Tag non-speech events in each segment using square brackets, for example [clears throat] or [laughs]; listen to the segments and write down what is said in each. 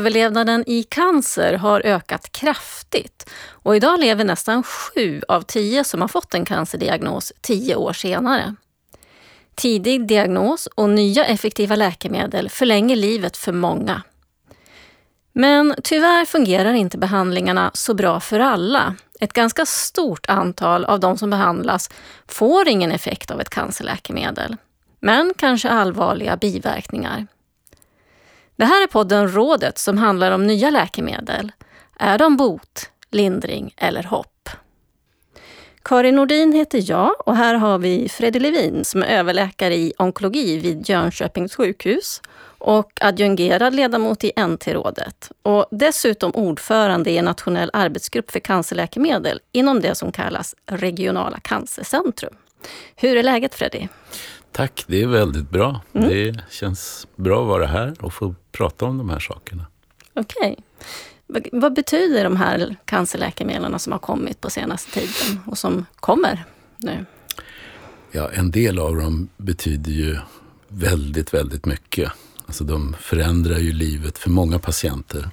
Överlevnaden i cancer har ökat kraftigt och idag lever nästan sju av tio som har fått en cancerdiagnos tio år senare. Tidig diagnos och nya effektiva läkemedel förlänger livet för många. Men tyvärr fungerar inte behandlingarna så bra för alla. Ett ganska stort antal av de som behandlas får ingen effekt av ett cancerläkemedel, men kanske allvarliga biverkningar. Det här är podden Rådet som handlar om nya läkemedel. Är de bot, lindring eller hopp? Karin Nordin heter jag och här har vi Freddy Levin som är överläkare i onkologi vid Jönköpings sjukhus och adjungerad ledamot i NT-rådet och dessutom ordförande i en nationell arbetsgrupp för cancerläkemedel inom det som kallas regionala cancercentrum. Hur är läget Freddy? Tack, det är väldigt bra. Mm. Det känns bra att vara här och få prata om de här sakerna. Okej. Okay. Vad betyder de här cancerläkemedlen som har kommit på senaste tiden och som kommer nu? Ja, en del av dem betyder ju väldigt, väldigt mycket. Alltså de förändrar ju livet för många patienter.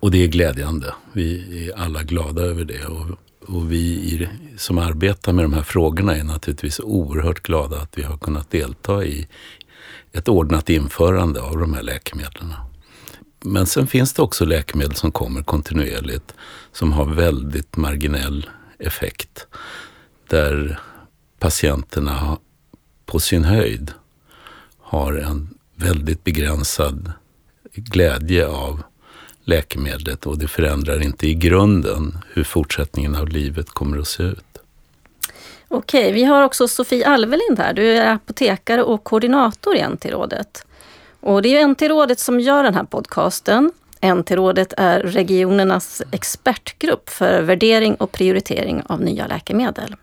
Och det är glädjande. Vi är alla glada över det. Och, och vi i, som arbetar med de här frågorna är naturligtvis oerhört glada att vi har kunnat delta i ett ordnat införande av de här läkemedlen. Men sen finns det också läkemedel som kommer kontinuerligt som har väldigt marginell effekt. Där patienterna på sin höjd har en väldigt begränsad glädje av läkemedlet och det förändrar inte i grunden hur fortsättningen av livet kommer att se ut. Okej, vi har också Sofie Alvelind här. Du är apotekare och koordinator i NT-rådet. Och det är NT-rådet som gör den här podcasten. NT-rådet är regionernas expertgrupp för värdering och prioritering av nya läkemedel.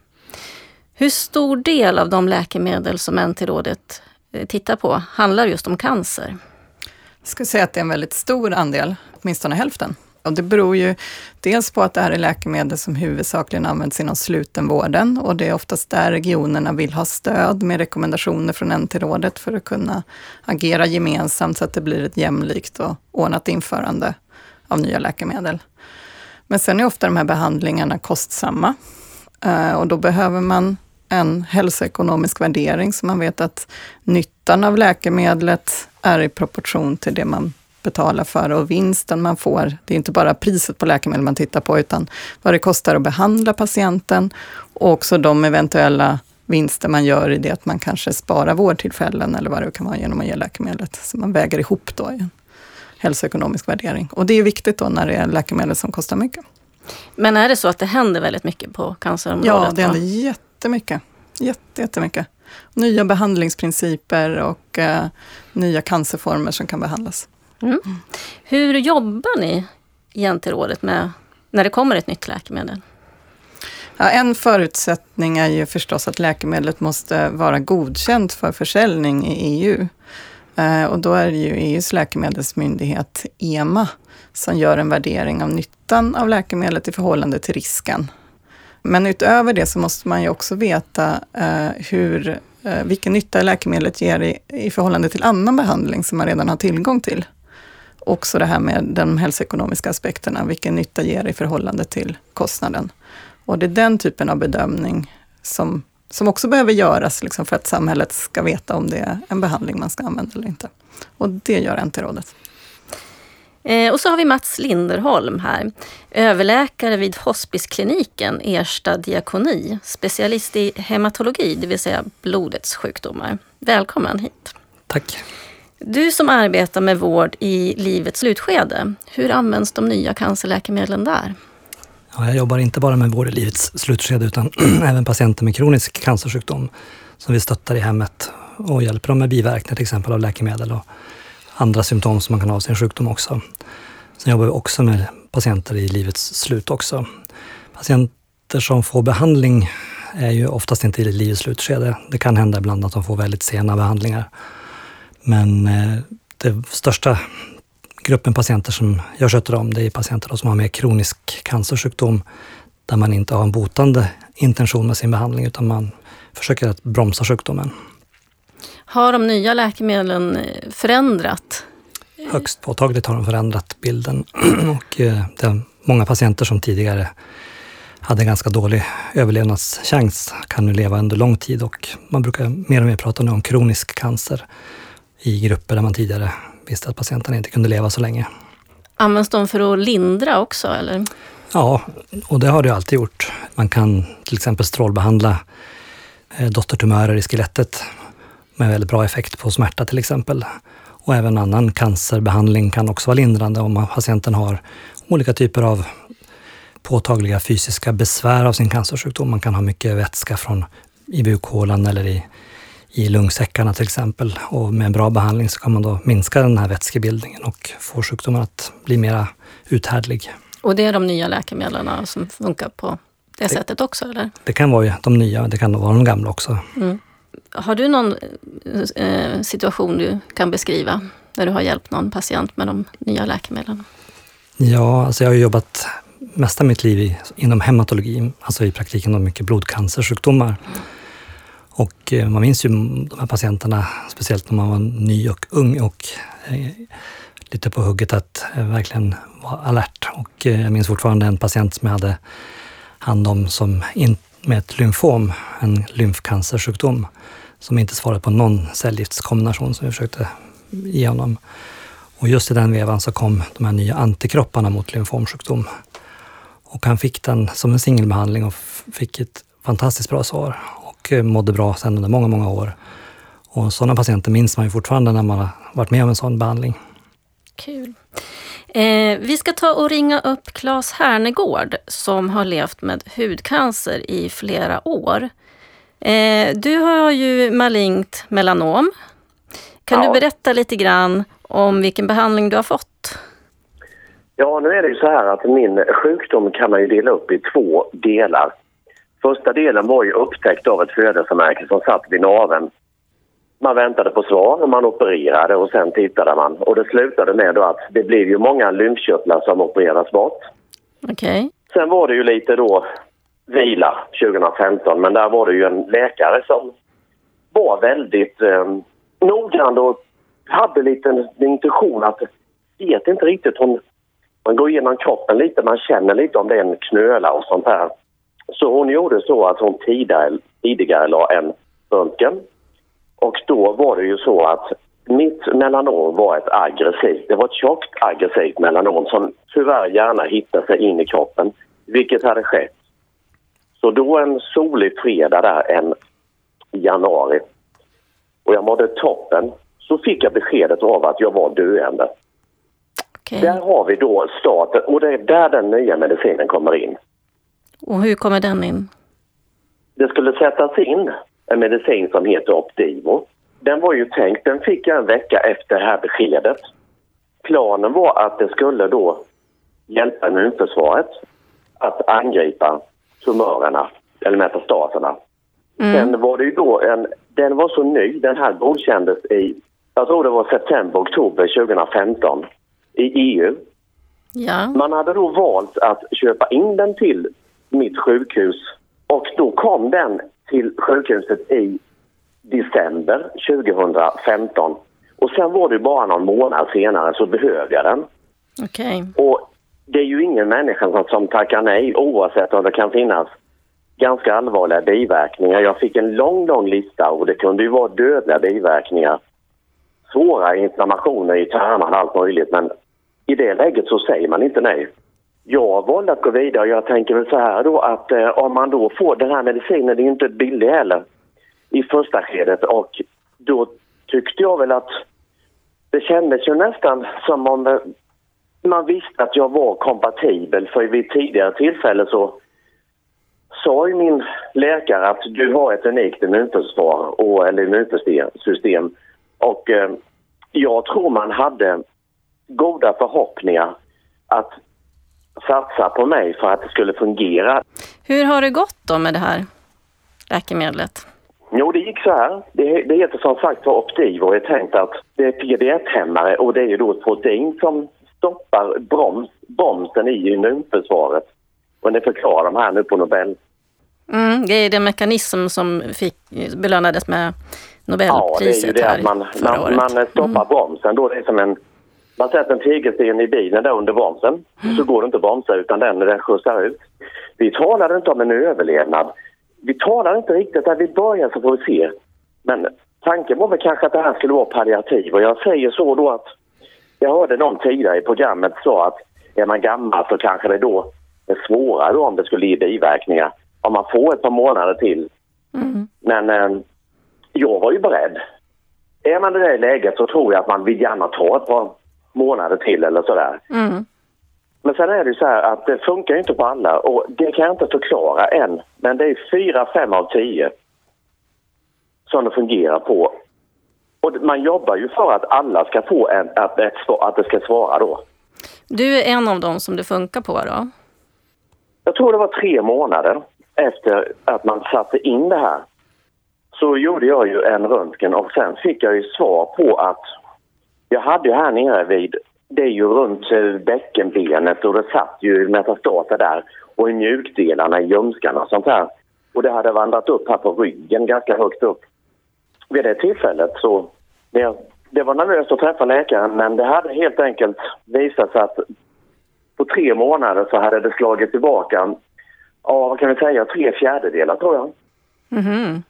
Hur stor del av de läkemedel som NT-rådet eh, tittar på handlar just om cancer. Jag skulle säga att det är en väldigt stor andel, åtminstone hälften. Och det beror ju dels på att det här är läkemedel som huvudsakligen används inom slutenvården och det är oftast där regionerna vill ha stöd med rekommendationer från NT-rådet för att kunna agera gemensamt så att det blir ett jämlikt och ordnat införande av nya läkemedel. Men sen är ofta de här behandlingarna kostsamma eh, och då behöver man en hälsoekonomisk värdering, så man vet att nyttan av läkemedlet är i proportion till det man betalar för och vinsten man får. Det är inte bara priset på läkemedel man tittar på, utan vad det kostar att behandla patienten och också de eventuella vinster man gör i det att man kanske sparar vårdtillfällen eller vad det kan vara genom att ge läkemedlet. Så man väger ihop då i en hälsoekonomisk värdering. Och det är viktigt då när det är läkemedel som kostar mycket. Men är det så att det händer väldigt mycket på cancerområdet? Ja, det händer jätte jättemycket. Jätte, jättemycket. Nya behandlingsprinciper och eh, nya cancerformer som kan behandlas. Mm. Hur jobbar ni i NT-rådet med när det kommer ett nytt läkemedel? Ja, en förutsättning är ju förstås att läkemedlet måste vara godkänt för försäljning i EU. Eh, och då är det ju EUs läkemedelsmyndighet, EMA, som gör en värdering av nyttan av läkemedlet i förhållande till risken. Men utöver det så måste man ju också veta eh, hur, eh, vilken nytta läkemedlet ger i, i förhållande till annan behandling som man redan har tillgång till. Också det här med de hälsoekonomiska aspekterna, vilken nytta ger i förhållande till kostnaden. Och det är den typen av bedömning som, som också behöver göras liksom för att samhället ska veta om det är en behandling man ska använda eller inte. Och det gör NT-rådet. Eh, och så har vi Mats Linderholm här, överläkare vid hospiskliniken Ersta diakoni, specialist i hematologi, det vill säga blodets sjukdomar. Välkommen hit. Tack. Du som arbetar med vård i livets slutskede, hur används de nya cancerläkemedlen där? Ja, jag jobbar inte bara med vård i livets slutskede utan [clears throat] även patienter med kronisk cancersjukdom som vi stöttar i hemmet och hjälper dem med biverkningar till exempel av läkemedel och andra symptom som man kan ha av sin sjukdom också. Sen jobbar vi också med patienter i livets slut också. Patienter som får behandling är ju oftast inte i livets slutskede. Det kan hända ibland att de får väldigt sena behandlingar. Men eh, den största gruppen patienter som jag sköter om, det är patienter som har mer kronisk cancersjukdom där man inte har en botande intention med sin behandling utan man försöker att bromsa sjukdomen. Har de nya läkemedlen förändrat högst påtagligt har de förändrat bilden. [clears throat] och eh, det är många patienter som tidigare hade en ganska dålig överlevnadschans kan nu leva under lång tid och man brukar mer och mer prata nu om kronisk cancer i grupper där man tidigare visste att patienterna inte kunde leva så länge. Används de för att lindra också eller? Ja, och det har det alltid gjort. Man kan till exempel strålbehandla eh, dottertumörer i skelettet med väldigt bra effekt på smärta till exempel. Och även annan cancerbehandling kan också vara lindrande om patienten har olika typer av påtagliga fysiska besvär av sin cancersjukdom. Man kan ha mycket vätska från i bukhålan eller i, i lungsäckarna till exempel. Och med en bra behandling så kan man då minska den här vätskebildningen och få sjukdomen att bli mera uthärdlig. Och det är de nya läkemedlen som funkar på det, det sättet också? eller? Det kan vara de nya, det kan vara de gamla också. Mm. Har du någon eh, situation du kan beskriva när du har hjälpt någon patient med de nya läkemedlen? Ja, alltså jag har jobbat mesta mitt liv i, inom hematologi, alltså i praktiken om mycket blodcancersjukdomar. Och eh, man minns ju de här patienterna, speciellt när man var ny och ung och eh, lite på hugget att eh, verkligen vara alert. Och eh, jag minns fortfarande en patient som jag hade hand om som in, med ett lymfom, en lymfcancersjukdom, som inte svarade på någon cellgiftskombination som vi försökte ge honom. Och just i den vevan så kom de här nya antikropparna mot lymfomsjukdom. Och han fick den som en singelbehandling och fick ett fantastiskt bra svar och eh, mådde bra sedan under många, många år. Och sådana patienter minns man ju fortfarande när man har varit med om en sån behandling. Kul. Eh, vi ska ta och ringa upp Claes Härnegård som har levt med hudcancer i flera år. Eh, du har ju malignt melanom. Kan ja. du berätta lite grann om vilken behandling du har fått? Ja, nu är det ju så här att min sjukdom kan man ju dela upp i två delar. Första delen var ju upptäckt av ett födelsemärke som satt vid naveln man väntade på svar man opererade och sen tittade man. Och det slutade med att det blev ju många lymfkörtlar som opererades bort. Okej. Okay. Sen var det ju lite då vila 2015 men där var det ju en läkare som var väldigt eh, noggrann och hade lite en intuition att vet inte riktigt hon man går igenom kroppen lite, man känner lite om det är en knöla och sånt här. Så hon gjorde så att hon tidigare, tidigare la en röntgen och då var det ju så att mitt melanom var ett aggressivt, det var ett tjockt aggressivt melanom som tyvärr gärna hittade sig in i kroppen, vilket hade skett. Så då en solig fredag där en januari och jag mådde toppen så fick jag beskedet av att jag var döende. Okay. Där har vi då starten och det är där den nya medicinen kommer in. Och hur kommer den in? Det skulle sättas in en medicin som heter Opdivo. Den var ju tänkt, den fick jag en vecka efter det här beskedet. Planen var att det skulle då hjälpa immunförsvaret att angripa tumörerna, eller metastaserna. Mm. Sen var det ju då en, den var så ny, den här godkändes i, jag tror det var september, oktober 2015 i EU. Ja. Man hade då valt att köpa in den till mitt sjukhus och då kom den till sjukhuset i december 2015. Och sen var det bara någon månad senare så behövde jag den. Okay. Och det är ju ingen människa som, som tackar nej oavsett om det kan finnas ganska allvarliga biverkningar. Jag fick en lång, lång lista och det kunde ju vara dödliga biverkningar. Svåra inflammationer i tarmarna, allt möjligt. Men i det läget så säger man inte nej jag valde att gå vidare. Jag tänker väl så här då att eh, om man då får den här medicinen, det är ju inte billig heller i första skedet och då tyckte jag väl att det kändes ju nästan som om man visste att jag var kompatibel för vid tidigare tillfälle så sa ju min läkare att du har ett unikt immunförsvar och, eller immunsystem och eh, jag tror man hade goda förhoppningar att satsa på mig för att det skulle fungera. Hur har det gått då med det här läkemedlet? Jo, det gick så här. Det, det heter som sagt var Optiv och är tänkt att det är PDS-hämmare och det är ju då ett protein som stoppar broms, bromsen i immunförsvaret. Och det förklarar de här nu på Nobel. Mm, det är den mekanism som fick, belönades med Nobelpriset Ja, det är ju det att man, man, man stoppar mm. bromsen då. Det är som en Man sätter en tegelsten i bilen där under bromsen. Så går det inte att bromsa utan den, den skjutsar ut. Vi talar inte om en överlevnad. Vi talar inte riktigt där vi börjar så får vi se. Men tanken var väl kanske att det här skulle vara palliativ och jag säger så då att jag hörde någon tidigare i programmet sa att är man gammal så kanske det då är svårare om det skulle ge biverkningar. Om man får ett par månader till. Mm. Men eh, jag var ju beredd. Är man i det läget så tror jag att man vill gärna ta ett par månader till eller sådär. Mm. Men sen är det ju så här att det funkar inte på alla och det kan jag inte förklara än. Men det är fyra, fem av tio som det fungerar på. Och man jobbar ju för att alla ska få en, att, att det ska svara då. Du är en av dem som det funkar på då? Jag tror det var tre månader efter att man satte in det här. Så gjorde jag ju en röntgen och sen fick jag ju svar på att jag hade ju här nere vid, det är ju runt eh, bäckenbenet och det satt ju metastaser där och i mjukdelarna i ljumskarna och sånt här. Och det hade vandrat upp här på ryggen ganska högt upp. Vid det tillfället så, det, det var nervöst att träffa läkaren men det hade helt enkelt visat sig att på tre månader så hade det slagit tillbaka, ja vad kan vi säga, tre fjärdedelar tror jag. Mhm.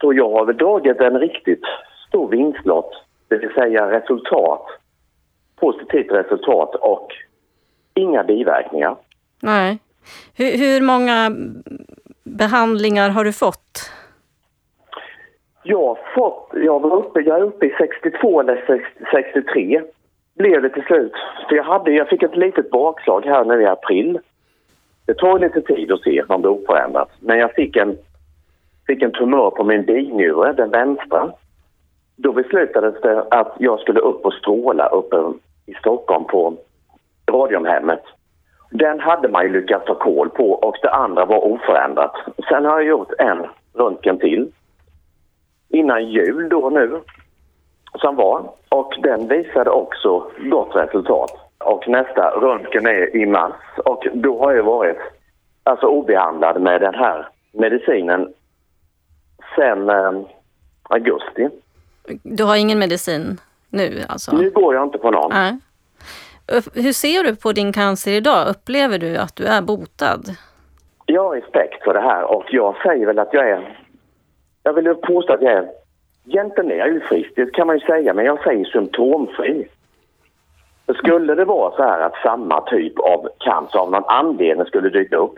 Så jag har väl dragit en riktigt stor vinstlott, det vill säga resultat, positivt resultat och inga biverkningar. Nej. Hur, hur många behandlingar har du fått? Jag fått, jag var uppe, jag är uppe i 62 eller 63 blev det till slut. För jag, hade, jag fick ett litet bakslag här nu i april. Det tar lite tid att se om det är oförändrat. Men jag fick en, fick en tumör på min binjure, den vänstra. Då beslutades det att jag skulle upp och stråla uppe i Stockholm på Radiumhemmet. Den hade man ju lyckats ta koll på och det andra var oförändrat. Sen har jag gjort en röntgen till innan jul då nu som var och den visade också gott resultat. Och nästa röntgen är i mars och då har jag varit alltså obehandlad med den här medicinen sen eh, augusti. Du har ingen medicin nu alltså? Nu går jag inte på någon. Nej. Hur ser du på din cancer idag? Upplever du att du är botad? Jag har respekt för det här och jag säger väl att jag är... Jag vill påstå att jag är... Egentligen är jag ju frisk, det kan man ju säga, men jag säger symptomfri. Skulle det vara så här att samma typ av cancer av någon anledning skulle dyka upp,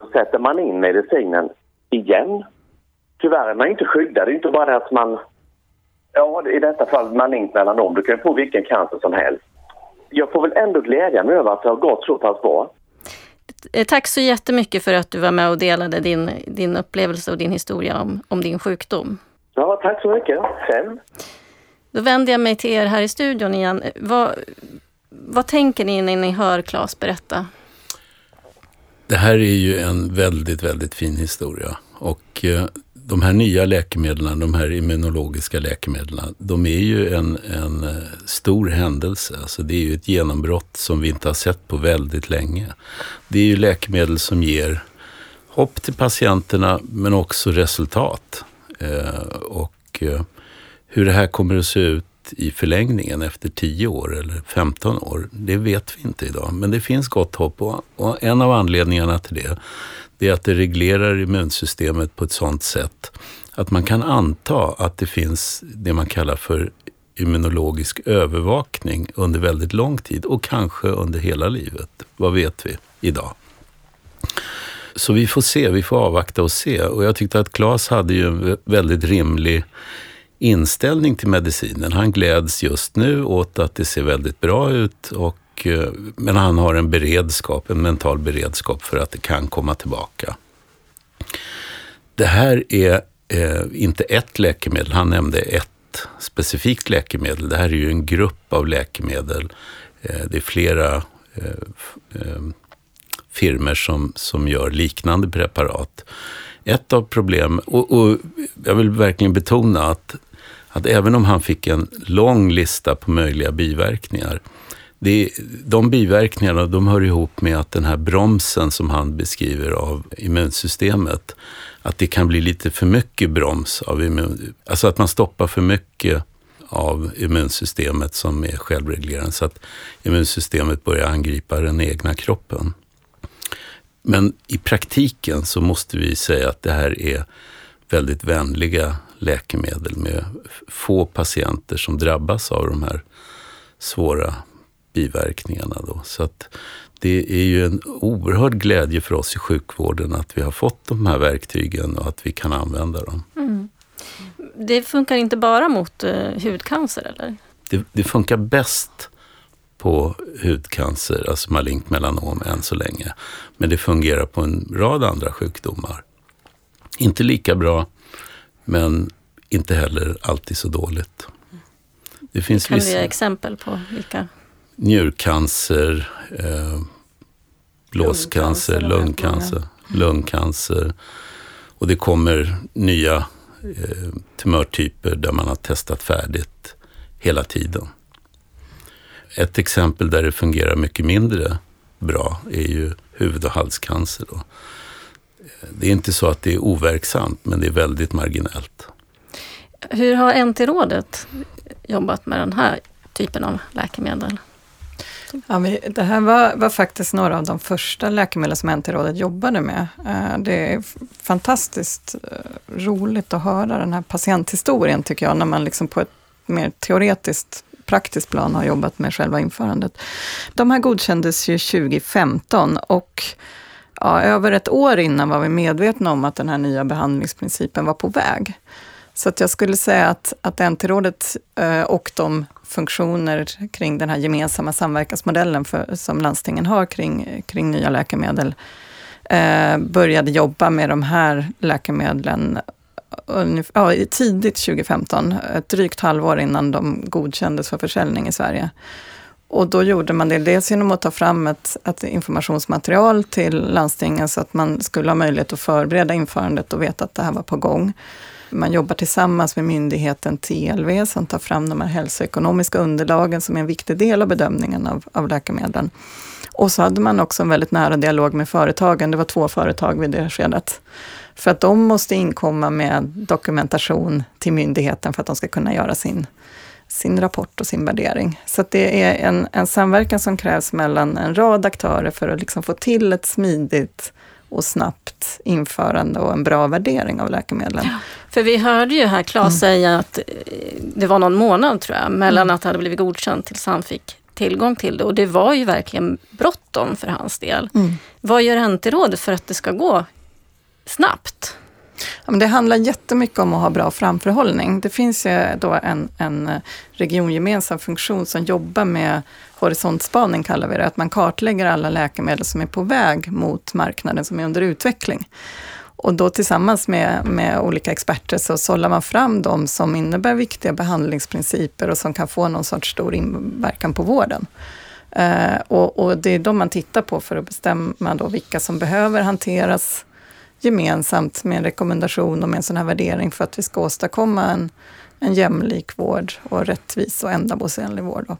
då sätter man in medicinen igen. Tyvärr är man inte skyddad, det är inte bara det att man... Ja, i detta fall malignt melanom, du kan ju få vilken cancer som helst. Jag får väl ändå glädja mig över att det har gått så pass bra. Eh, Tack så jättemycket för att du var med och delade din, din upplevelse och din historia om, om din sjukdom. Ja, tack så mycket. Själv? Då vänder jag mig till er här i studion igen. Vad, vad tänker ni när ni hör Claes berätta? Det här är ju en väldigt, väldigt fin historia. Och eh, de här nya läkemedlen, de här immunologiska läkemedlen, de är ju en, en eh, stor händelse. Alltså det är ju ett genombrott som vi inte har sett på väldigt länge. Det är ju läkemedel som ger hopp till patienterna, men också resultat. Eh, och eh, hur det här kommer att se ut i förlängningen efter 10 år eller 15 år, det vet vi inte idag. Men det finns gott hopp och, och en av anledningarna till det, det är att det reglerar immunsystemet på ett sådant sätt att man kan anta att det finns det man kallar för immunologisk övervakning under väldigt lång tid och kanske under hela livet. Vad vet vi idag? Så vi får se, vi får avvakta och se. Och jag tyckte att Claes hade ju en väldigt rimlig inställning till medicinen. Han gläds just nu åt att det ser väldigt bra ut, och, eh, men han har en beredskap, en mental beredskap för att det kan komma tillbaka. Det här är eh, inte ett läkemedel, han nämnde ett specifikt läkemedel. Det här är ju en grupp av läkemedel. Eh, det är flera eh, eh firmer som, som gör liknande preparat. Ett av problemen, och, och jag vill verkligen betona att, att även om han fick en lång lista på möjliga biverkningar, det, de biverkningarna de hör ihop med att den här bromsen som han beskriver av immunsystemet, att det kan bli lite för mycket broms av immun, alltså att man stoppar för mycket av immunsystemet som är självreglerande. Så att immunsystemet börjar angripa den egna kroppen. Men i praktiken så måste vi säga att det här är väldigt vänliga läkemedel med få patienter som drabbas av de här svåra biverkningarna. Då. Så att det är ju en oerhörd glädje för oss i sjukvården att vi har fått de här verktygen och att vi kan använda dem. Mm. Det funkar inte bara mot uh, hudcancer eller? Det, det, funkar bäst på hudcancer, alltså malignt melanom än så länge. Men det fungerar på en rad andra sjukdomar. Inte lika bra, men inte heller alltid så dåligt. Det finns kan vissa... du ge exempel på vilka? Njurcancer, eh, blåscancer, lungcancer, lungcancer. Och det kommer nya eh, tumörtyper där man har testat färdigt hela tiden. Ett exempel där det fungerar mycket mindre bra är ju huvud och halscancer. Då. Det är inte så att det är overksamt, men det är väldigt marginellt. Hur har NT-rådet jobbat med den här typen av läkemedel? Ja, vi, det här var, var, faktiskt några av de första läkemedel som NT-rådet jobbade med. Eh, det är fantastiskt eh, roligt att höra den här patienthistorien, tycker jag, när man liksom på ett mer teoretiskt praktiskt plan har jobbat med själva införandet. De här godkändes ju 2015 och ja, över ett år innan var vi medvetna om att den här nya behandlingsprincipen var på väg. Så att jag skulle säga att, att NT-rådet eh, och de funktioner kring den här gemensamma samverkansmodellen för, som landstingen har kring, kring nya läkemedel, eh, började jobba med de här läkemedlen eh, ja, tidigt 2015, ett drygt halvår innan de godkändes för försäljning i Sverige. Och då gjorde man det dels genom att ta fram ett, ett, informationsmaterial till landstingen så att man skulle ha möjlighet att förbereda införandet och veta att det här var på gång. Man jobbar tillsammans med myndigheten TLV som tar fram de här hälsoekonomiska underlagen som är en viktig del av bedömningen av, av läkemedlen. Och så hade man också en väldigt nära dialog med företagen. Det var två företag vid det skedet. För att de måste inkomma med dokumentation till myndigheten för att de ska kunna göra sin, sin rapport och sin värdering. Så det är en, en samverkan som krävs mellan en rad aktörer för att liksom få till ett smidigt och snabbt införande och en bra värdering av läkemedlen. Ja, för vi hörde ju här Claes mm. säga att eh, det var någon månad tror jag, mellan mm. att det hade blivit godkänt tills han fick tillgång till det. Och det var ju verkligen bråttom för hans del. Mm. Vad gör NT-rådet för att det ska gå snabbt? Ja, men det handlar jättemycket om att ha bra framförhållning. Det finns ju då en, en eh, regiongemensam funktion som jobbar med horisontspaning, kallar vi det, att man kartlägger alla läkemedel som är på väg mot marknaden, som är under utveckling. Och då tillsammans med, med olika experter så sållar man fram de som innebär viktiga behandlingsprinciper och som kan få någon sorts stor inverkan på vården. Eh, och, och, det är de man tittar på för att bestämma då vilka som behöver hanteras gemensamt med en rekommendation och med en sån här värdering för att vi ska åstadkomma en, en jämlik vård och rättvis och ändamålsenlig vård. Då.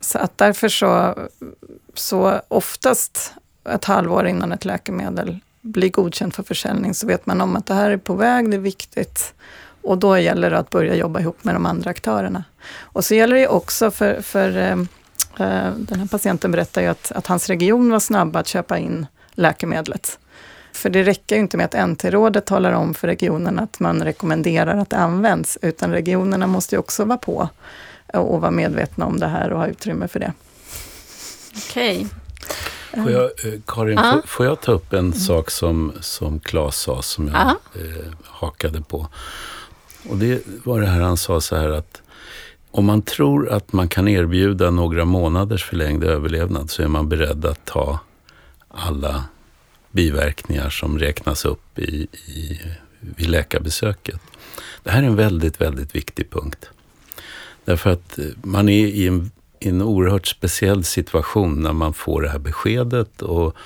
Så att därför så, så oftast ett halvår innan ett läkemedel blir godkänt för försäljning så vet man om att det här är på väg, det är viktigt. Och då gäller det att börja jobba ihop med de andra aktörerna. Och så gäller det också för, för eh, eh, den här patienten berättar ju att, att hans region var snabba att köpa in läkemedlet. För det räcker ju inte med att NT-rådet talar om för regionen att man rekommenderar att det används, utan regionerna måste ju också vara på och vara medvetna om det här och ha utrymme för det. Okej. Okay. Får jag, eh, Karin, uh. får, får, jag ta upp en mm. sak som, som Claes sa, som jag uh. eh, hakade på. Och det var det här han sa så här att om man tror att man kan erbjuda några månaders förlängd överlevnad så är man beredd att ta alla biverkningar som räknas upp i, i, vid läkarbesöket. Det här är en väldigt, väldigt viktig punkt. Därför att eh, man är i en, i en oerhört speciell situation när man får det här beskedet och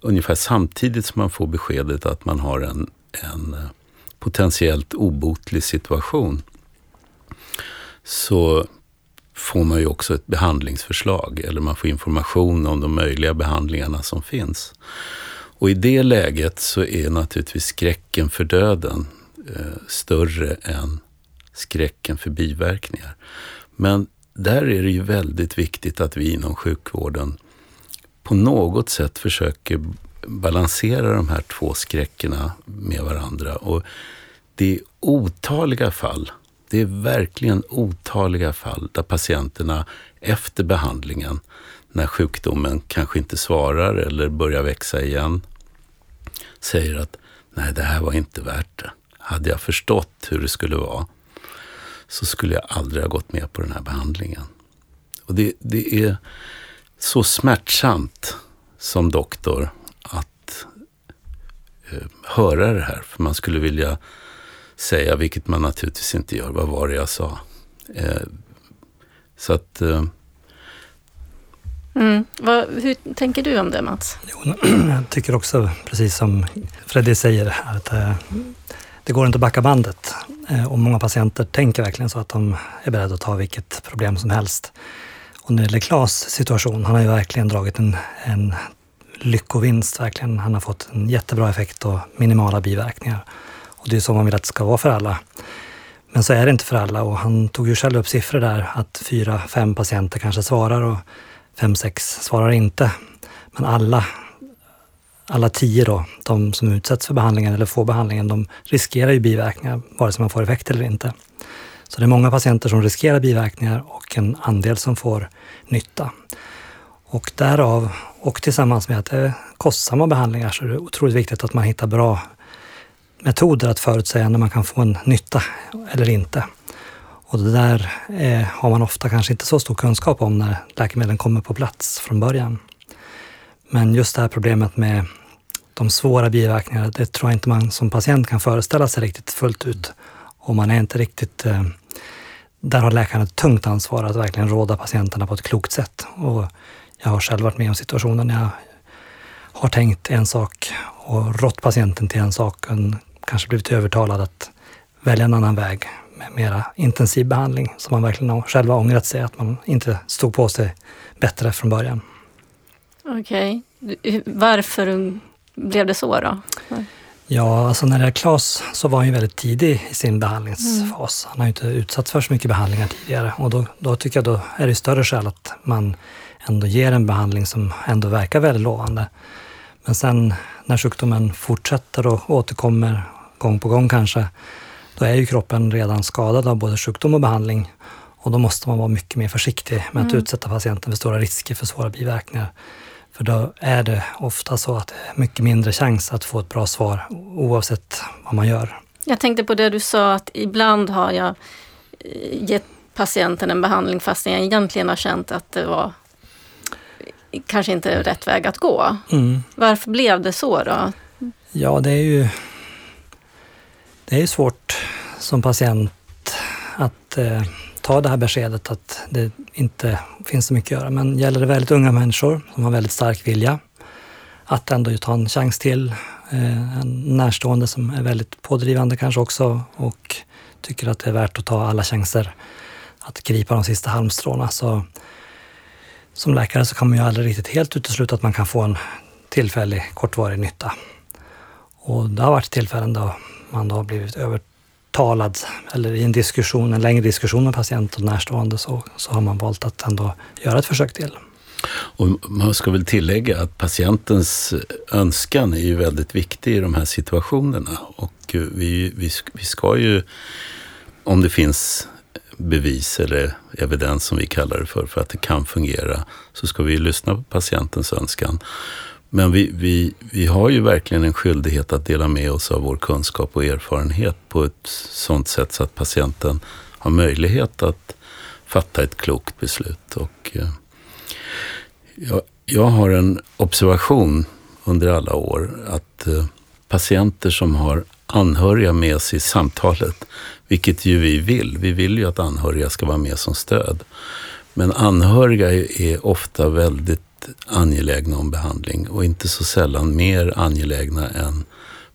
ungefär samtidigt som man får beskedet att man har en, en eh, potentiellt obotlig situation så får man ju också ett behandlingsförslag eller man får information om de möjliga behandlingarna som finns. Och i det läget så är naturligtvis skräcken för döden eh, större än skräcken för biverkningar. Men där är det ju väldigt viktigt att vi inom sjukvården på något sätt försöker balansera de här två skräckerna med varandra. Och det är otaliga fall, det är verkligen otaliga fall där patienterna efter behandlingen, när sjukdomen kanske inte svarar eller börjar växa igen, säger att nej, det här var inte värt det. Hade jag förstått hur det skulle vara så skulle jag aldrig ha gått med på den här behandlingen. Och det, det är så smärtsamt som doktor att eh, höra det här. För man skulle vilja säga, vilket man naturligtvis inte gör, vad var det jag sa? Eh, så att... Eh, mm. Vad, hur tänker du om det Mats? Jo, [clears throat] jag tycker också, precis som Freddy säger, att eh, det går inte att backa bandet. Eh, och många patienter tänker verkligen så att de är beredda att ta vilket problem som helst. Och när det gäller Klas situation, han har ju verkligen dragit en, en lyckovinst. Verkligen. Han har fått en jättebra effekt och minimala biverkningar. Och det är så man vill att det ska vara för alla. Men så är det inte för alla och han tog ju själv upp siffror där att fyra, fem patienter kanske svarar och fem, sex svarar inte. Men alla, alla tio då, de som utsätts för behandlingen eller får behandlingen, de riskerar ju biverkningar vare sig man får effekt eller inte. Så det är många patienter som riskerar biverkningar och en andel som får nytta. Och därav, och tillsammans med att det är kostsamma behandlingar, så är det otroligt viktigt att man hittar bra metoder att förutsäga när man kan få en nytta eller inte. Och det där eh, har man ofta kanske inte så stor kunskap om när läkemedlen kommer på plats från början. Men just det här problemet med de svåra biverkningarna, det tror jag inte man som patient kan föreställa sig riktigt fullt ut. Och man är inte riktigt eh, där har läkaren ett tungt ansvar att verkligen råda patienterna på ett klokt sätt. Och jag har själv varit med om situationer när jag har tänkt en sak och rått patienten till en sak, och kanske blivit övertalad att välja en annan väg mera intensiv behandling, som man verkligen har själva ångrat sig att man inte stod på sig bättre från början. Okej. Okay. Varför blev det så då? Ja, alltså när det är Klas så var han ju väldigt tidig i sin behandlingsfas. Mm. Han har ju inte utsatts för så mycket behandlingar tidigare och då, då tycker jag då är det större skäl att man ändå ger en behandling som ändå verkar väldigt lovande. Men sen när sjukdomen fortsätter och återkommer gång på gång kanske, då är ju kroppen redan skadad av både sjukdom och behandling. Och då måste man vara mycket mer försiktig med att mm. utsätta patienten för stora risker för svåra biverkningar. För då är det ofta så att det är mycket mindre chans att få ett bra svar oavsett vad man gör. Jag tänkte på det du sa att ibland har jag eh, gett patienten en behandling fast jag egentligen har känt att det var kanske inte rätt väg att gå. Mm. Varför blev det så då? Ja, det är ju det är ju svårt som patient att eh, ta det här beskedet att det inte finns så mycket att göra. Men gäller det väldigt unga människor som har väldigt stark vilja att ändå ta en chans till. Eh, en närstående som är väldigt pådrivande kanske också och tycker att det är värt att ta alla chanser att gripa de sista halmstråna. Så som läkare så kan man ju aldrig riktigt helt utesluta att man kan få en tillfällig kortvarig nytta. Och det har varit tillfällen då man då har blivit övertalad eller i en diskussion, en längre diskussion med patient och närstående så, så har man valt att ändå göra ett försök till. Och man ska väl tillägga att patientens önskan är ju väldigt viktig i de här situationerna och vi, vi, vi ska ju, om det finns bevis eller evidens som vi kallar det för, för att det kan fungera, så ska vi lyssna på patientens önskan. Men vi, vi, vi har ju verkligen en skyldighet att dela med oss av vår kunskap och erfarenhet på ett sådant sätt så att patienten har möjlighet att fatta ett klokt beslut. Och, eh, jag, jag har en observation under alla år att eh, patienter som har anhöriga med sig i samtalet, vilket ju vi vill. Vi vill ju att anhöriga ska vara med som stöd. Men anhöriga är ofta väldigt angelägna om behandling och inte så sällan mer angelägna än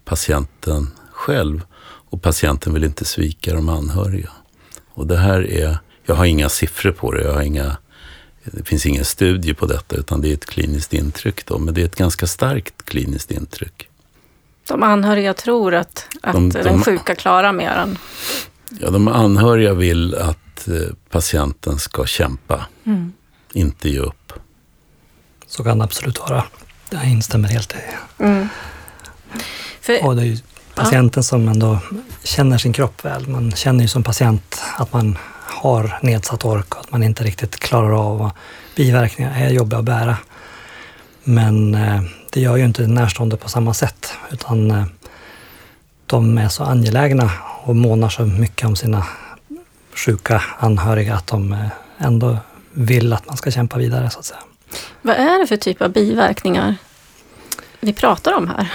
patienten själv. Och patienten vill inte svika de anhöriga. Och det här är, jag har inga siffror på det, jag har inga, det finns ingen studie på detta utan det är ett kliniskt intryck då, men det är ett ganska starkt kliniskt intryck. De anhöriga tror att, att de, de, den sjuka klarar mer än Ja, de anhöriga vill att eh, patienten ska kämpa, Mm. inte ge upp. Så kan det absolut vara. Jag instämmer helt i Mm. För, Och det är ju patienten som ändå känner sin kropp väl. Man känner ju som patient att man har nedsatt ork och att man inte riktigt klarar av och biverkningar är jobbiga att bära. Men eh, det gör ju inte närstående på samma sätt utan eh, de är så angelägna och månar så mycket om sina sjuka anhöriga att de eh, ändå vill att man ska kämpa vidare så att säga vad är det för typ av biverkningar vi pratar om här?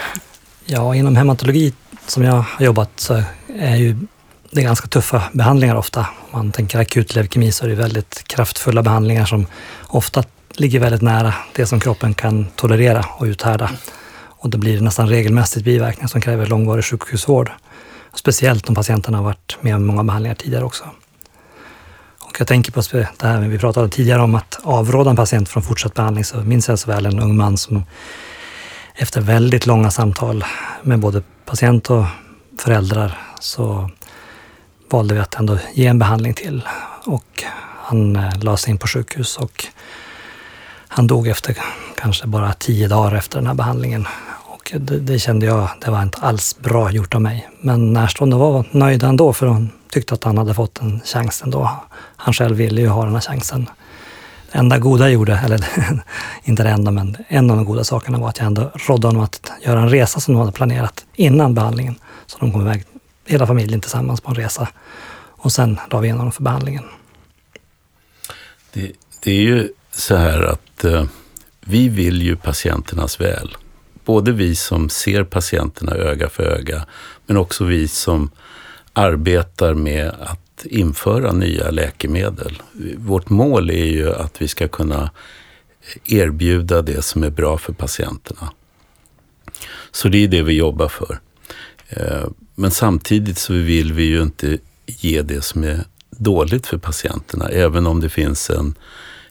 Ja, inom hematologi som jag har jobbat så är ju det ganska tuffa behandlingar ofta. Om man tänker akut leukemi så är det väldigt kraftfulla behandlingar som ofta ligger väldigt nära det som kroppen kan tolerera och uthärda. Och det blir nästan regelmässigt biverkningar som kräver långvarig sjukhusvård. Speciellt om patienten har varit med om många behandlingar tidigare också. Och jag tänker på det här vi pratade tidigare om att avråda en patient från fortsatt behandling så minns jag så väl en ung man som efter väldigt långa samtal med både patient och föräldrar så valde vi att ändå ge en behandling till och han eh, lades in på sjukhus och han dog efter kanske bara tio dagar efter den här behandlingen. Och det, det kände jag, det var inte alls bra gjort av mig. Men närstående var nöjda ändå för hon tyckte att han hade fått en chans ändå. Han själv ville ju ha den här chansen. Det enda goda jag gjorde, eller [laughs] inte det enda, men en av de goda sakerna var att jag ändå rådde honom att göra en resa som de hade planerat innan behandlingen. Så de kom iväg, hela familjen tillsammans på en resa. Och sen la vi in honom för behandlingen. Det, det är ju så här att eh, vi vill ju patienternas väl. Både vi som ser patienterna öga för öga, men också vi som arbetar med att införa nya läkemedel. Vårt mål är ju att vi ska kunna erbjuda det som är bra för patienterna. Så det är det vi jobbar för. Eh, men samtidigt så vill vi ju inte ge det som är dåligt för patienterna. Även om det finns en,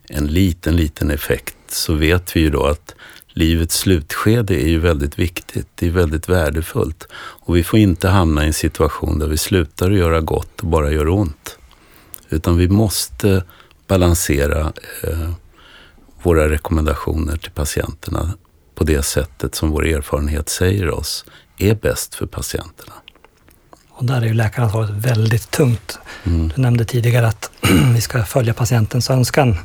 en liten, liten effekt så vet vi ju då att livets slutskede är ju väldigt viktigt. Det är väldigt värdefullt. Och vi får inte hamna i en situation där vi slutar att göra gott och bara gör ont. Utan vi måste balansera eh, våra rekommendationer till patienterna på det sättet som vår erfarenhet säger oss är bäst för patienterna. Och där är ju läkaransvaret väldigt tungt. Mm. Du nämnde tidigare att [clears throat] vi ska följa patientens önskan.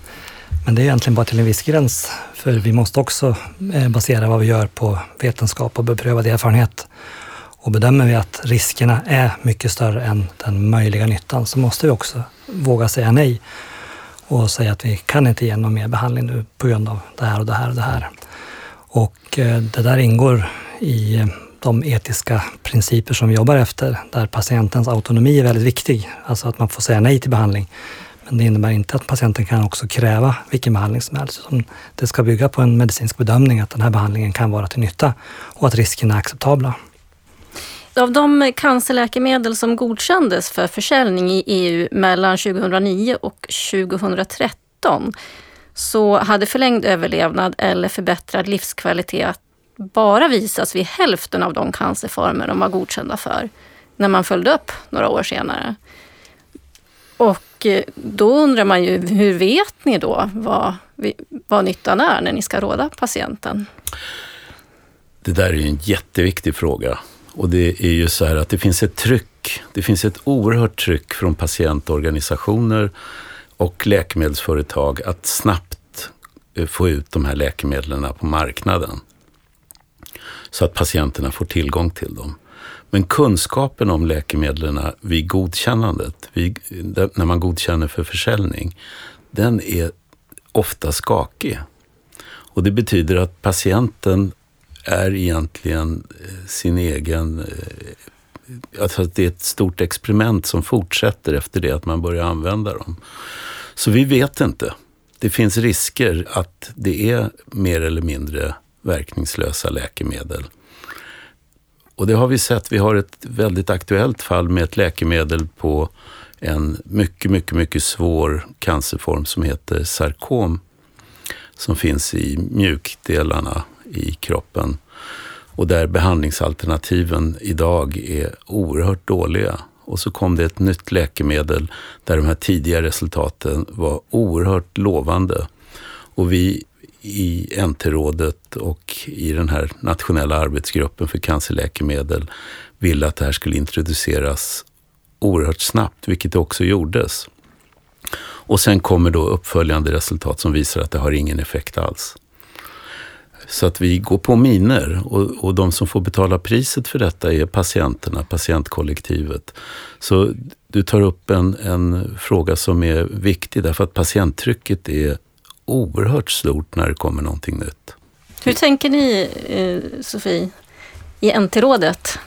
Men det är egentligen bara till en viss gräns. För vi måste också eh, basera vad vi gör på vetenskap och beprövad erfarenhet. Och bedömer vi att riskerna är mycket större än den möjliga nyttan så måste vi också våga säga nej och säga att vi kan inte ge någon mer behandling nu på grund av det här och det här och det här. Och eh, det där ingår i eh, de etiska principer som vi jobbar efter, där patientens autonomi är väldigt viktig. Alltså att man får säga nej till behandling. Men det innebär inte att patienten kan också kräva vilken behandling som helst. utan Det ska bygga på en medicinsk bedömning att den här behandlingen kan vara till nytta och att riskerna är acceptabla. Av de cancerläkemedel som godkändes för försäljning i EU mellan 2009 och 2013 så hade förlängd överlevnad eller förbättrad livskvalitet bara visats vid hälften av de cancerformer de var godkända för när man följde upp några år senare. Och eh, då undrar man ju, hur vet ni då vad, vad nyttan är när ni ska råda patienten? Det där är ju en jätteviktig fråga. Och det är ju så här att det finns ett tryck. Det finns ett oerhört tryck från patientorganisationer och läkemedelsföretag att snabbt eh, få ut de här läkemedlen på marknaden. Så att patienterna får tillgång till dem. Men kunskapen om läkemedlen vid godkännandet, vid, när man godkänner för försäljning, den är ofta skakig. Och det betyder att patienten är egentligen eh, sin egen... Eh, alltså att det är ett stort experiment som fortsätter efter det att man börjar använda dem. Så vi vet inte. Det finns risker att det är mer eller mindre verkningslösa läkemedel. Och det har vi sett. Vi har ett väldigt aktuellt fall med ett läkemedel på en mycket, mycket, mycket svår cancerform som heter sarkom som finns i mjukdelarna i kroppen och där behandlingsalternativen idag är oerhört dåliga. och så kom det ett nytt läkemedel där de här tidiga resultaten var oerhört lovande. Och vi i NT-rådet och i den här nationella arbetsgruppen för cancerläkemedel ville att det här skulle introduceras oerhört snabbt, vilket det också gjordes. Och sen kommer då uppföljande resultat som visar att det har ingen effekt alls. Så att vi går på miner och, och de som får betala priset för detta är patienterna, patientkollektivet. Så du tar upp en, en fråga som är viktig därför att patienttrycket är oerhört stort när det kommer någonting nytt. Hur tänker ni, eh, Sofie, i NT-rådet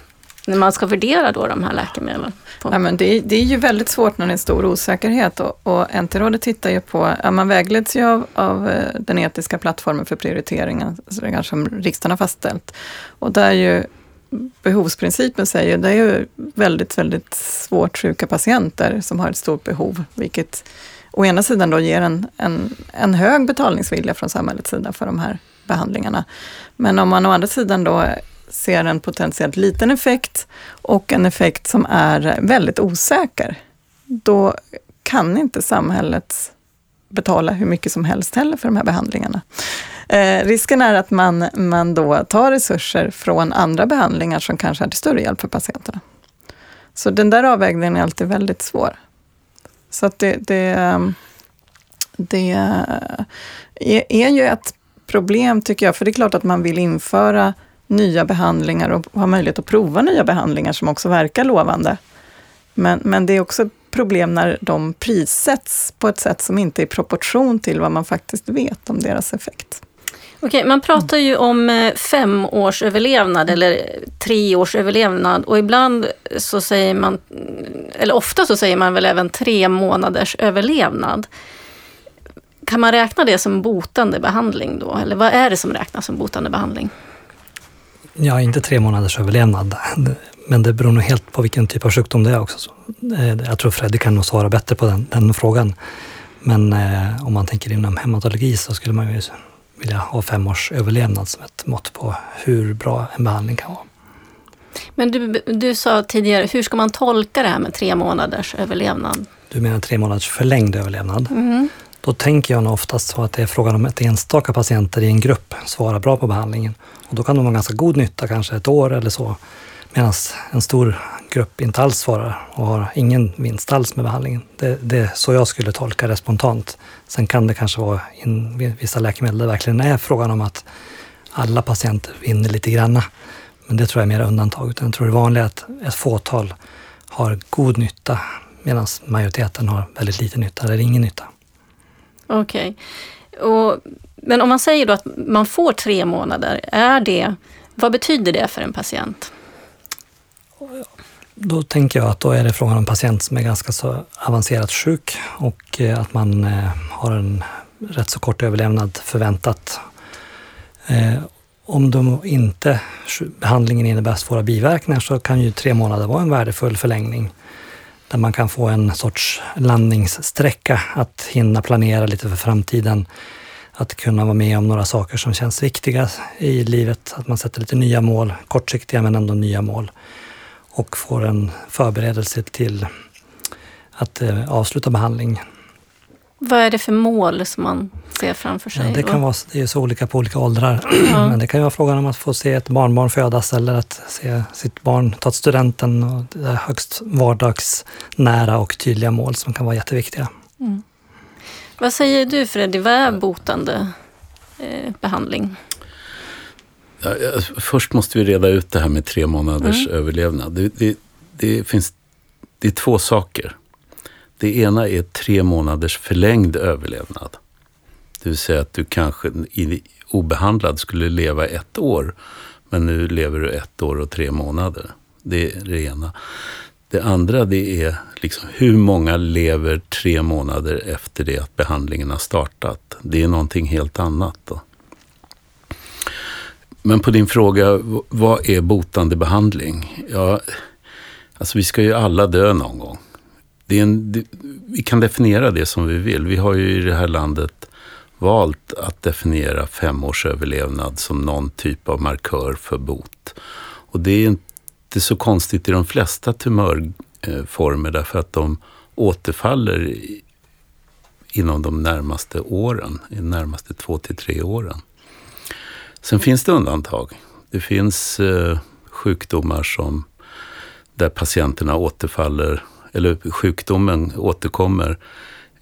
när man ska värdera då de här läkemedlen? På? Ja, men det, är, det är ju väldigt svårt när det är stor osäkerhet och, och NT-rådet tittar ju på, ja, man vägleds ju av, av eh, den etiska plattformen för prioriteringen som riksdagen har fastställt. Och där ju behovsprincipen säger, det är ju väldigt, väldigt svårt sjuka patienter som har ett stort behov, vilket å ena sidan då ger en, en, en hög betalningsvilja från samhällets sida för de här behandlingarna. Men om man å andra sidan då ser en potentiellt liten effekt och en effekt som är väldigt osäker, då kan inte samhället betala hur mycket som helst heller för de här behandlingarna. Eh, risken är att man, man då tar resurser från andra behandlingar som kanske är till större hjälp för patienterna. Så den där avvägningen är alltid väldigt svår. Så att det, det, ehm, det eh, är, ju ett problem tycker jag, för det är klart att man vill införa nya behandlingar och ha möjlighet att prova nya behandlingar som också verkar lovande. Men, men det är också ett problem när de prissätts på ett sätt som inte är i proportion till vad man faktiskt vet om deras effekt. Okej, man pratar ju om eh, fem års överlevnad eller tre års överlevnad och ibland så säger man, eller ofta så säger man väl även tre månaders överlevnad. Kan man räkna det som botande behandling då? Eller vad är det som räknas som botande behandling? Ja, inte tre månaders överlevnad. Men det beror nog helt på vilken typ av sjukdom det är också. Eh, jag tror Freddy kan nog svara bättre på den, den frågan. Men eh, om man tänker inom hematologi så skulle man ju vilja ha fem års överlevnad som ett mått på hur bra en behandling kan vara. Men du, du sa tidigare, hur ska man tolka det här med tre månaders överlevnad? Du menar tre månaders förlängd överlevnad? Mm. Då tänker jag nog oftast så att det är frågan om att enstaka patienter i en grupp svarar bra på behandlingen. Och då kan de ha ganska god nytta, kanske ett år eller så. Medan en stor grupp inte alls svarar och har ingen vinst alls med behandlingen. Det, det är så jag skulle tolka det spontant. Sen kan det kanske vara in vissa läkemedel där det verkligen är frågan om att alla patienter vinner lite granna. Men det tror jag är mer undantag. Utan jag tror det vanliga är att ett fåtal har god nytta medan majoriteten har väldigt lite nytta eller ingen nytta. Okej. Okay. Men om man säger då att man får tre månader, är det, vad betyder det för en patient? Då tänker jag att då är det frågan om en patient som är ganska så avancerat sjuk och eh, att man eh, har en rätt så kort överlevnad förväntat. Eh, om de inte, behandlingen innebär svåra biverkningar så kan ju tre månader vara en värdefull förlängning där man kan få en sorts landningssträcka att hinna planera lite för framtiden. Att kunna vara med om några saker som känns viktiga i livet. Att man sätter lite nya mål, kortsiktiga men ändå nya mål. Och får en förberedelse till att eh, avsluta behandling vad är det för mål som man ser framför sig? Ja, det, kan vara, det är så olika på olika åldrar. [clears throat] Ja. Men det kan ju vara frågan om att få se ett barnbarn födas eller att se sitt barn ta studenten. Och det är högst vardagsnära och tydliga mål som kan vara jätteviktiga. Mm. Vad säger du Freddy, vad är botande eh, behandling? Ja, först måste vi reda ut det här med tre månaders mm. överlevnad. Det, det, det, finns, det är två saker. Det ena är tre månaders förlängd överlevnad. Det vill säga att du kanske obehandlad skulle leva ett år, men nu lever du ett år och tre månader. Det är det ena. Det andra det är liksom hur många lever tre månader efter det att behandlingen har startat. Det är någonting helt annat. Då. Men på din fråga, vad är botande behandling? Ja, alltså vi ska ju alla dö någon gång det är en, det, vi kan definiera det som vi vill. Vi har ju i det här landet valt att definiera femårsöverlevnad som någon typ av markör för bot. Och det är inte så konstigt i de flesta tumörformer därför att de återfaller inom de närmaste åren, de närmaste två till tre åren. Sen finns det undantag. Det finns eh, sjukdomar som där patienterna återfaller, eller sjukdomen återkommer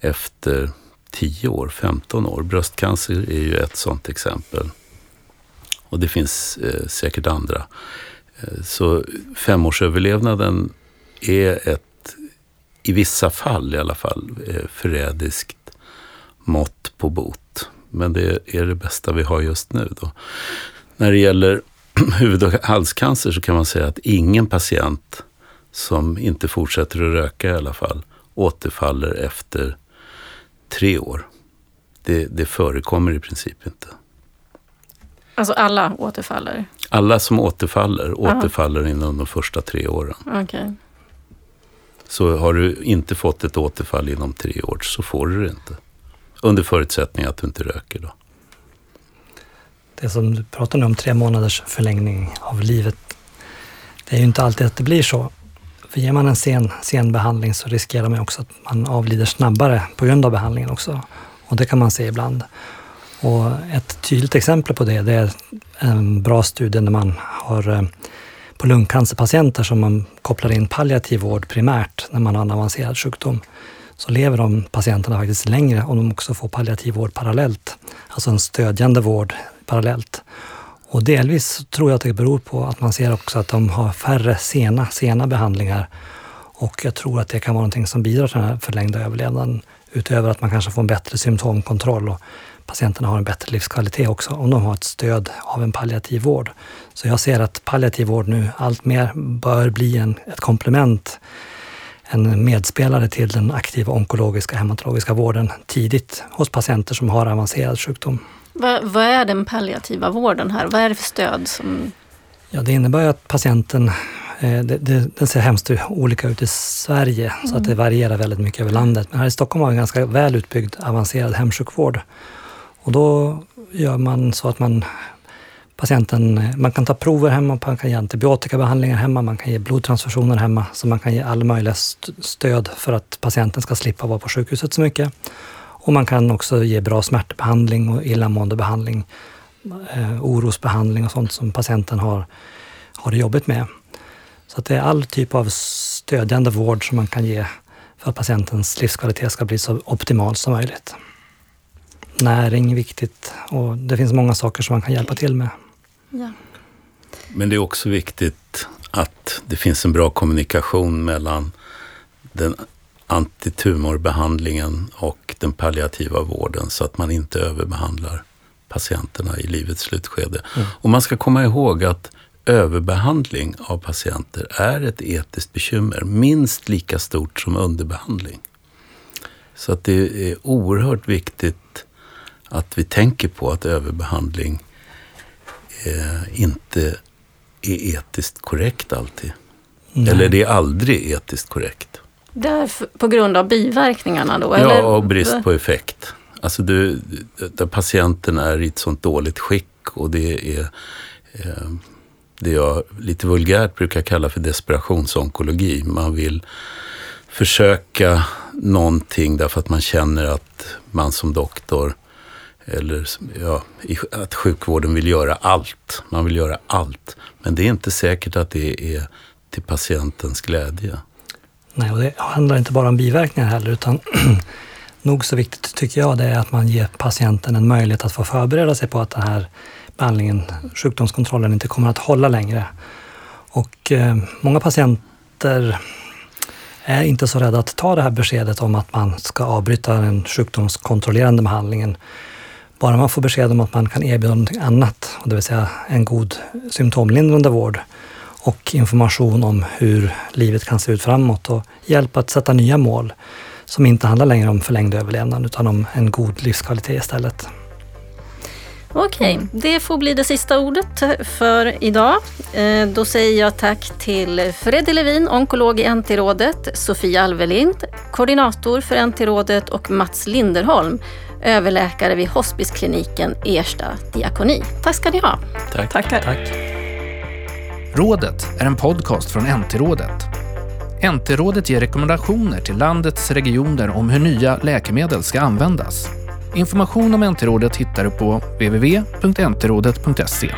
efter 10 år, 15 år. Bröstcancer är ju ett sådant exempel. Och det finns eh, säkert andra. Eh, så femårsöverlevnaden är ett, i vissa fall i alla fall, eh, förrädiskt mått på bot. Men det är det bästa vi har just nu. Då. När det gäller [clears throat] huvud och halscancer så kan man säga att ingen patient som inte fortsätter att röka i alla fall återfaller efter tre år. Det, det förekommer i princip inte. Alltså alla återfaller? Alla som återfaller, Aha. återfaller inom de första tre åren. Okay. Så har du inte fått ett återfall inom tre år så får du det inte. Under förutsättning att du inte röker då. Det som du pratar om, tre månaders förlängning av livet. Det är ju inte alltid att det blir så. För ger man en sen, sen behandling så riskerar man också att man avlider snabbare på grund av behandlingen också. Och det kan man se ibland. Och ett tydligt exempel på det, det är en bra studie när man har eh, på lungcancerpatienter som man kopplar in palliativ vård primärt när man har en avancerad sjukdom. Så lever de patienterna faktiskt längre om de också får palliativ vård parallellt. Alltså en stödjande vård parallellt. Och delvis tror jag att det beror på att man ser också att de har färre sena, sena behandlingar. Och jag tror att det kan vara någonting som bidrar till den här förlängda överlevnaden. Utöver att man kanske får en bättre symptomkontroll och patienterna har en bättre livskvalitet också om de har ett stöd av en palliativ vård. Så jag ser att palliativ vård nu allt mer bör bli en, ett komplement, en medspelare till den aktiva onkologiska hematologiska vården tidigt hos patienter som har avancerad sjukdom. Vad, vad är den palliativa vården här? Vad är det för stöd? som... Ja, det innebär att patienten eh, det, det, den ser hemskt olika ut i Sverige, mm. så att det mm. varierar väldigt mycket över landet. Men här i Stockholm har vi en ganska väl utbyggd avancerad hemsjukvård. Och då gör man så att man patienten, eh, man kan ta prover hemma, man kan ge antibiotikabehandlingar hemma, man kan ge blodtransfusioner hemma, så man kan ge all möjliga stöd för att patienten ska slippa vara på sjukhuset så mycket. Och man kan också ge bra smärtbehandling och illamåendebehandling, eh, orosbehandling och sånt som patienten har, har det jobbigt med. Så att det är all typ av stödjande vård som man kan ge för att patientens livskvalitet ska bli så optimal som möjligt. Näring är viktigt och det finns många saker som man kan hjälpa till med. Ja. Men det är också viktigt att det finns en bra kommunikation mellan den antitumorbehandlingen och den palliativa vården så att man inte överbehandlar patienterna i livets slutskede. Mm. Och man ska komma ihåg att överbehandling av patienter är ett etiskt bekymmer, minst lika stort som underbehandling. Så att det är oerhört viktigt att vi tänker på att överbehandling eh, inte är etiskt korrekt alltid. Nej. Eller det är aldrig etiskt korrekt. Där, på grund av biverkningarna då? Eller? Ja, och brist på effekt. Alltså du, där patienten är i ett sånt dåligt skick och det är eh, det jag lite vulgärt brukar kalla för desperationsonkologi. Man vill försöka någonting därför att man känner att man som doktor eller ja, att sjukvården vill göra allt. Man vill göra allt. Men det är inte säkert att det är till patientens glädje. Nej, och det handlar inte bara om biverkningar heller, utan [clears throat] nog så viktigt tycker jag det är att man ger patienten en möjlighet att få förbereda sig på att den här behandlingen, sjukdomskontrollen, inte kommer att hålla längre. Och eh, många patienter är inte så rädda att ta det här beskedet om att man ska avbryta den sjukdomskontrollerande behandlingen. Bara man får besked om att man kan erbjuda någonting annat, det vill säga en god symptomlindrande vård, och information om hur livet kan se ut framåt och hjälp att sätta nya mål som inte handlar längre om förlängd överlevnad utan om en god livskvalitet istället. Okej, det får bli det sista ordet för idag. Eh, då säger jag tack till Freddy Levin, onkolog i NT-rådet, Sofia Alvelind, koordinator för NT-rådet och Mats Linderholm, överläkare vid hospiskliniken Ersta diakoni. Tack ska ni ha. Tack. Tackar. Tack. Rådet är en podcast från NT-rådet. NT-rådet ger rekommendationer till landets regioner om hur nya läkemedel ska användas. Information om NT-rådet hittar du på www.ntrådet.se.